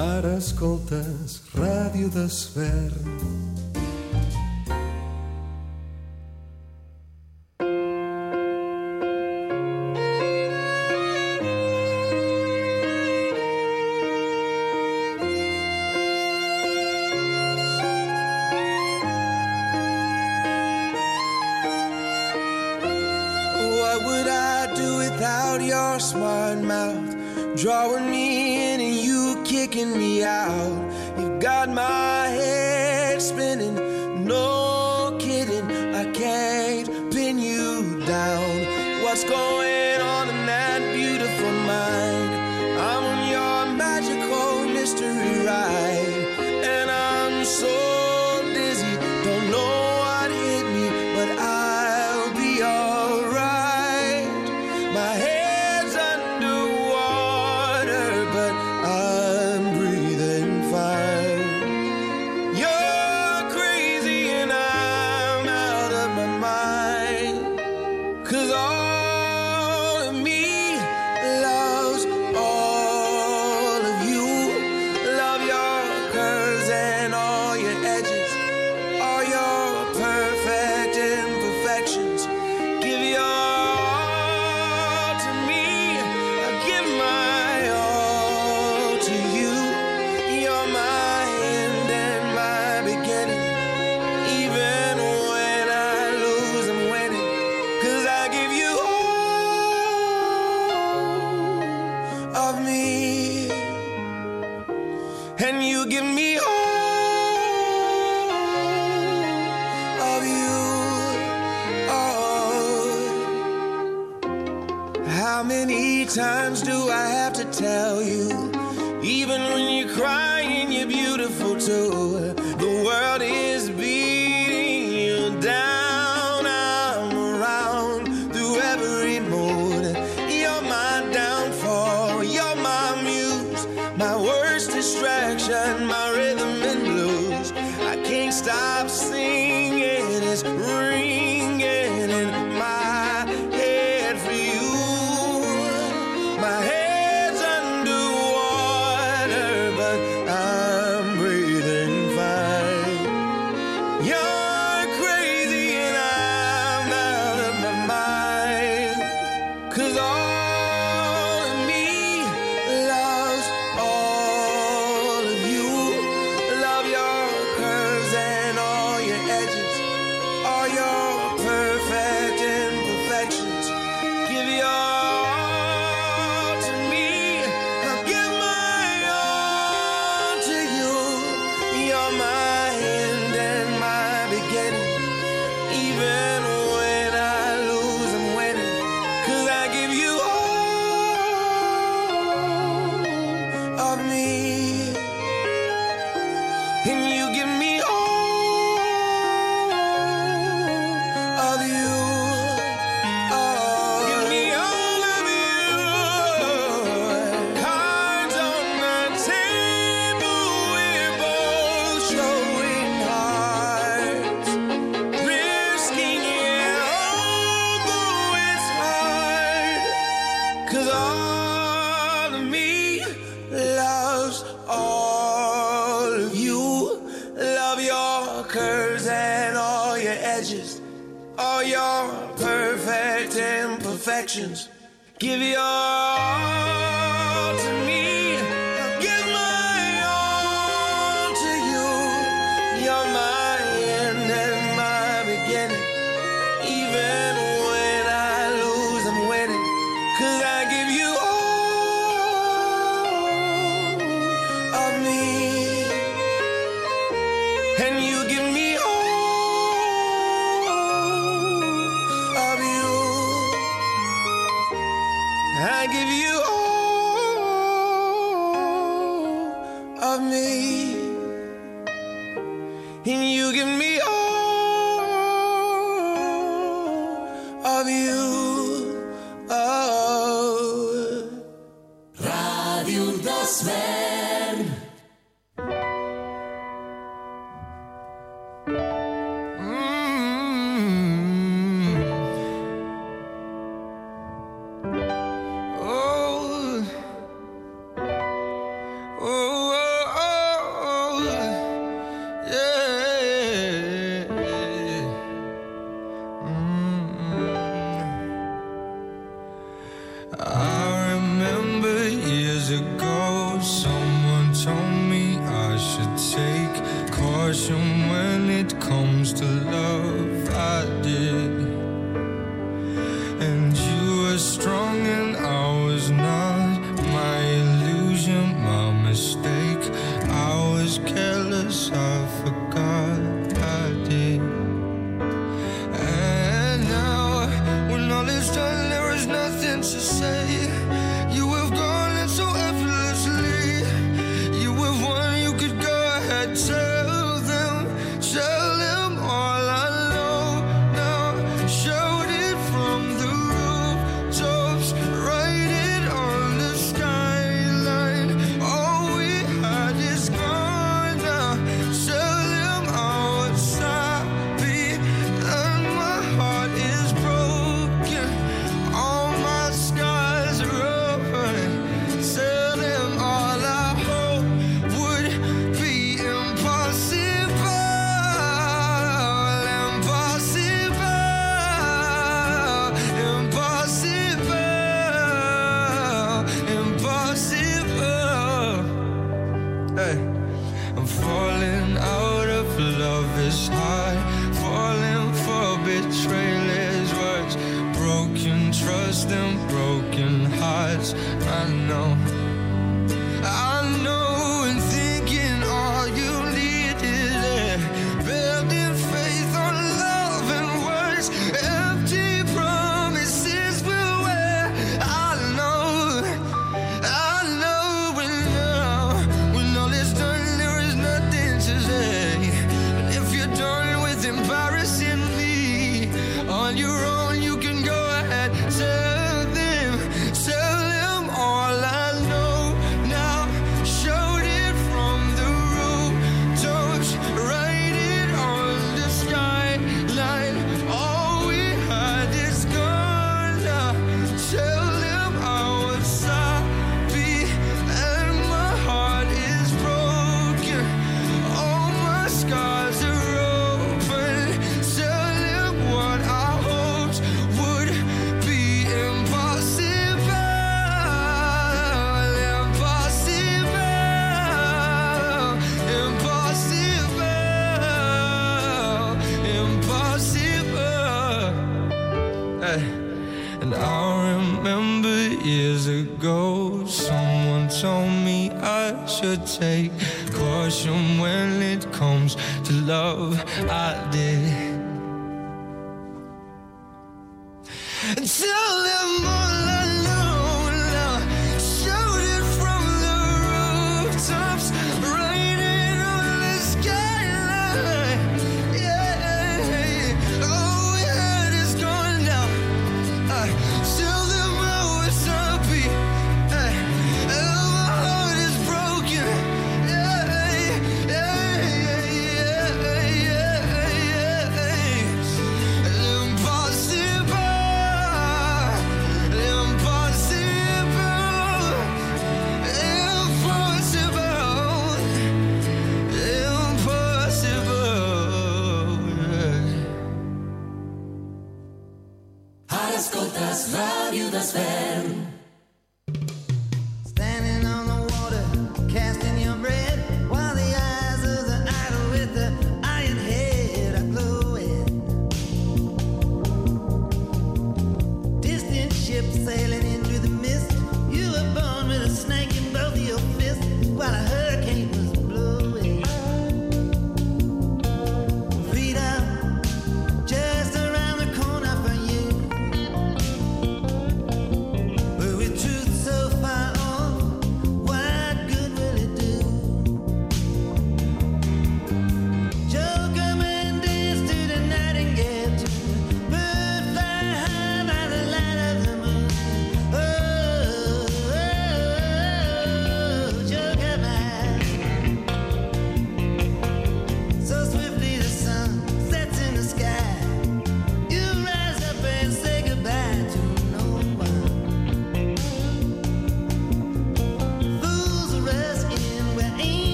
Ara escoltes Ràdio d'Esvern. times do I have to tell you? Even when you're crying, you're beautiful too. Cause all of me loves all of you. Love your curves and all your edges, all your perfect imperfections. Give your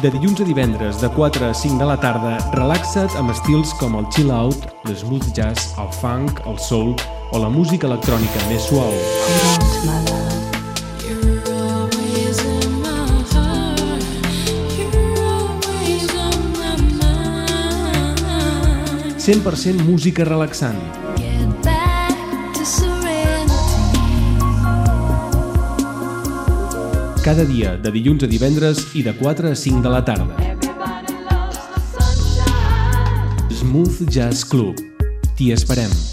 De dilluns a divendres, de 4 a 5 de la tarda, relaxa't amb estils com el chill out, l'smooth jazz, el funk, el soul o la música electrònica més suau. You're always in my heart. You're always on my mind. 100% música relaxant. Cada dia, de dilluns a divendres i de 4 a 5 de la tarda. Smooth Jazz Club. T'hi esperem.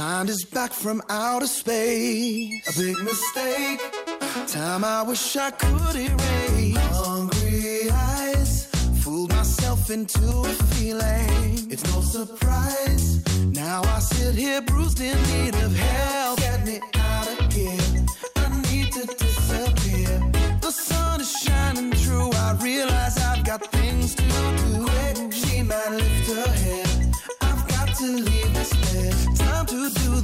Mind is back from outer space. A big mistake. Time I wish I could erase. Hungry eyes. Fooled myself into a feeling. It's no surprise. Now I sit here bruised in need of help. Get me out of here. I need to disappear. The sun is shining through. I realize I've got things to do. She might lift her head. I've got to leave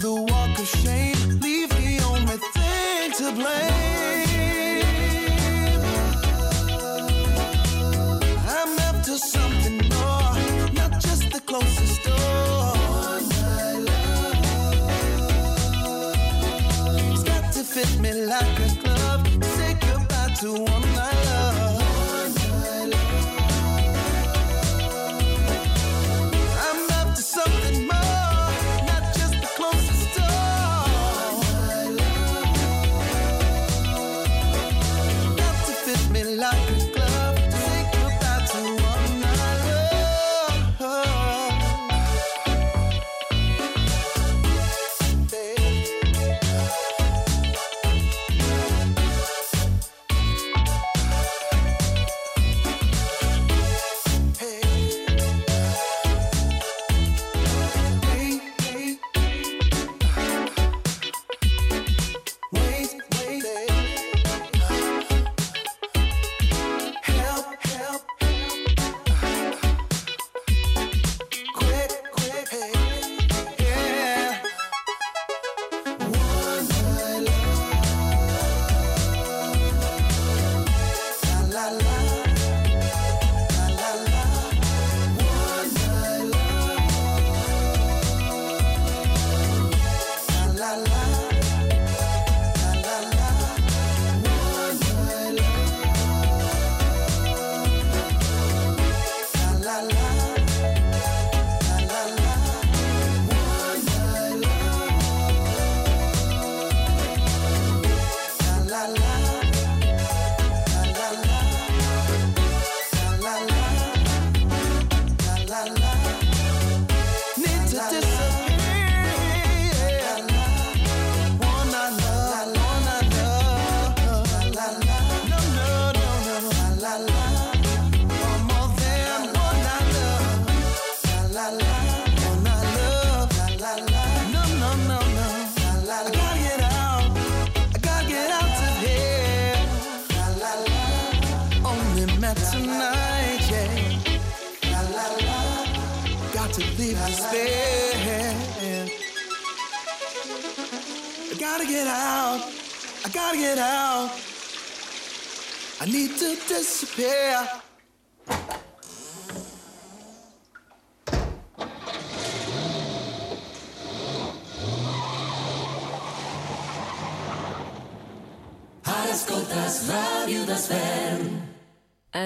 the walk of shame, leave the only thing to blame. I'm up to something more, not just the closest door. It's got to fit me like a glove. Say goodbye to one I love.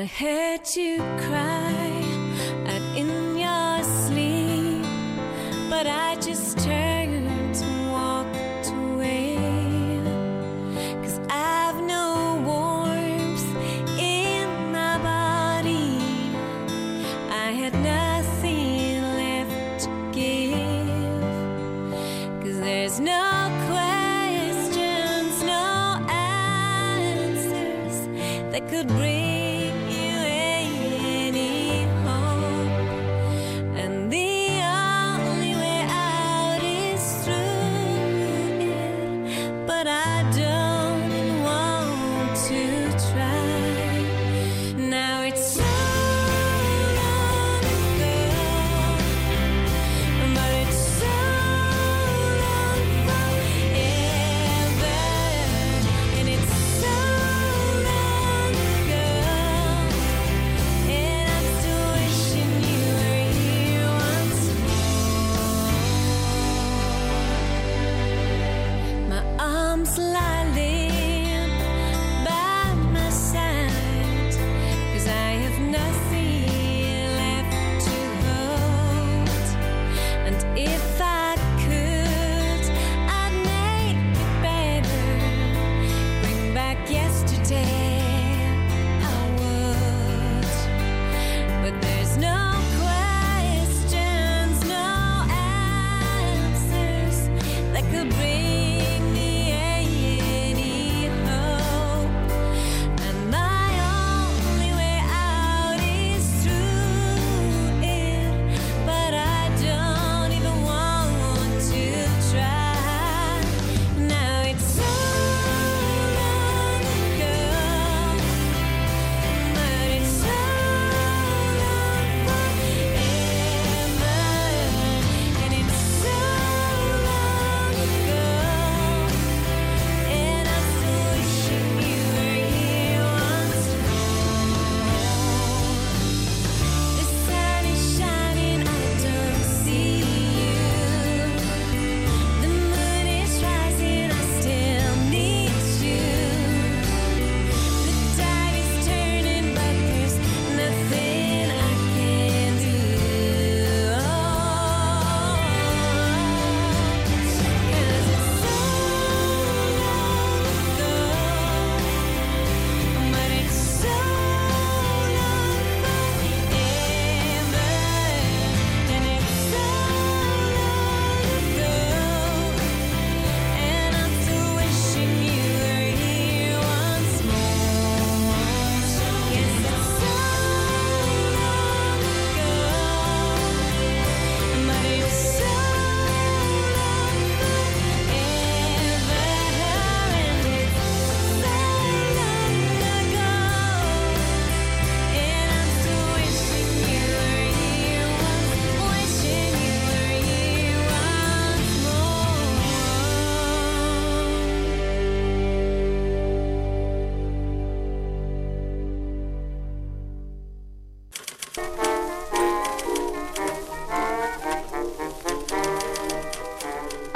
I hate to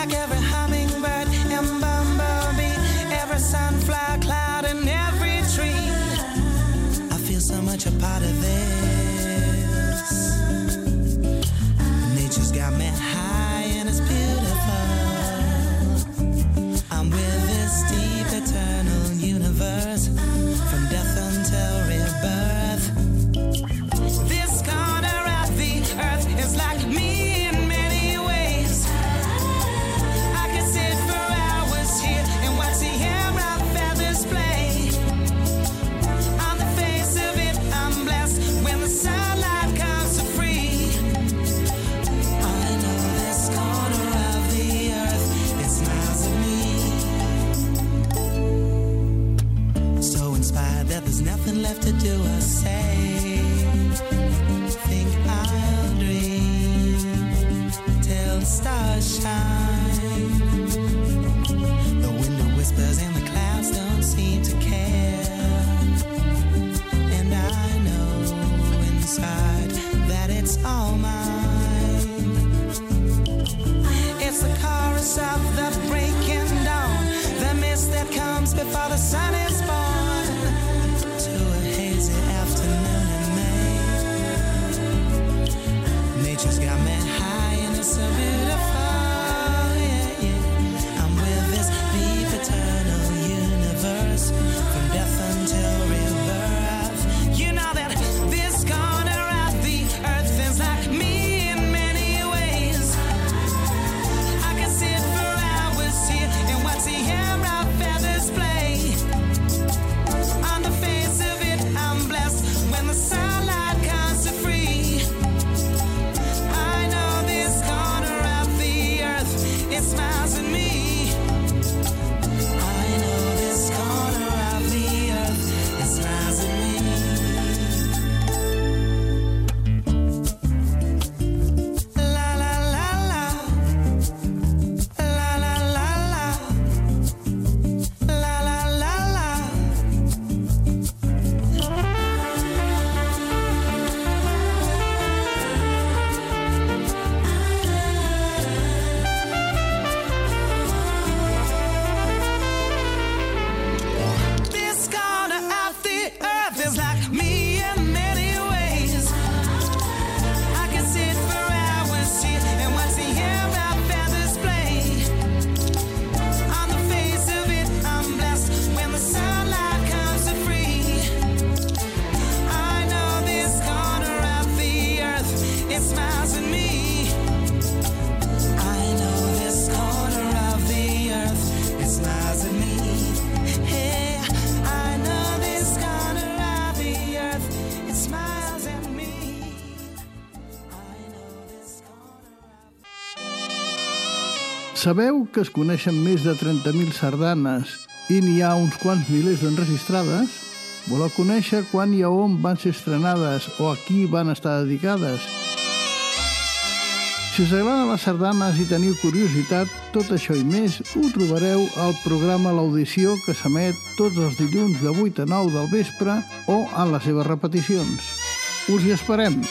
like every Sabeu que es coneixen més de 30.000 sardanes i n'hi ha uns quants milers d'enregistrades? Voleu conèixer quan i a on van ser estrenades o a qui van estar dedicades? Si us agraden les sardanes i teniu curiositat, tot això i més ho trobareu al programa L'Audició que s'emet tots els dilluns de 8 a 9 del vespre o a les seves repeticions. Us hi esperem!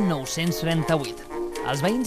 1938. Els veïns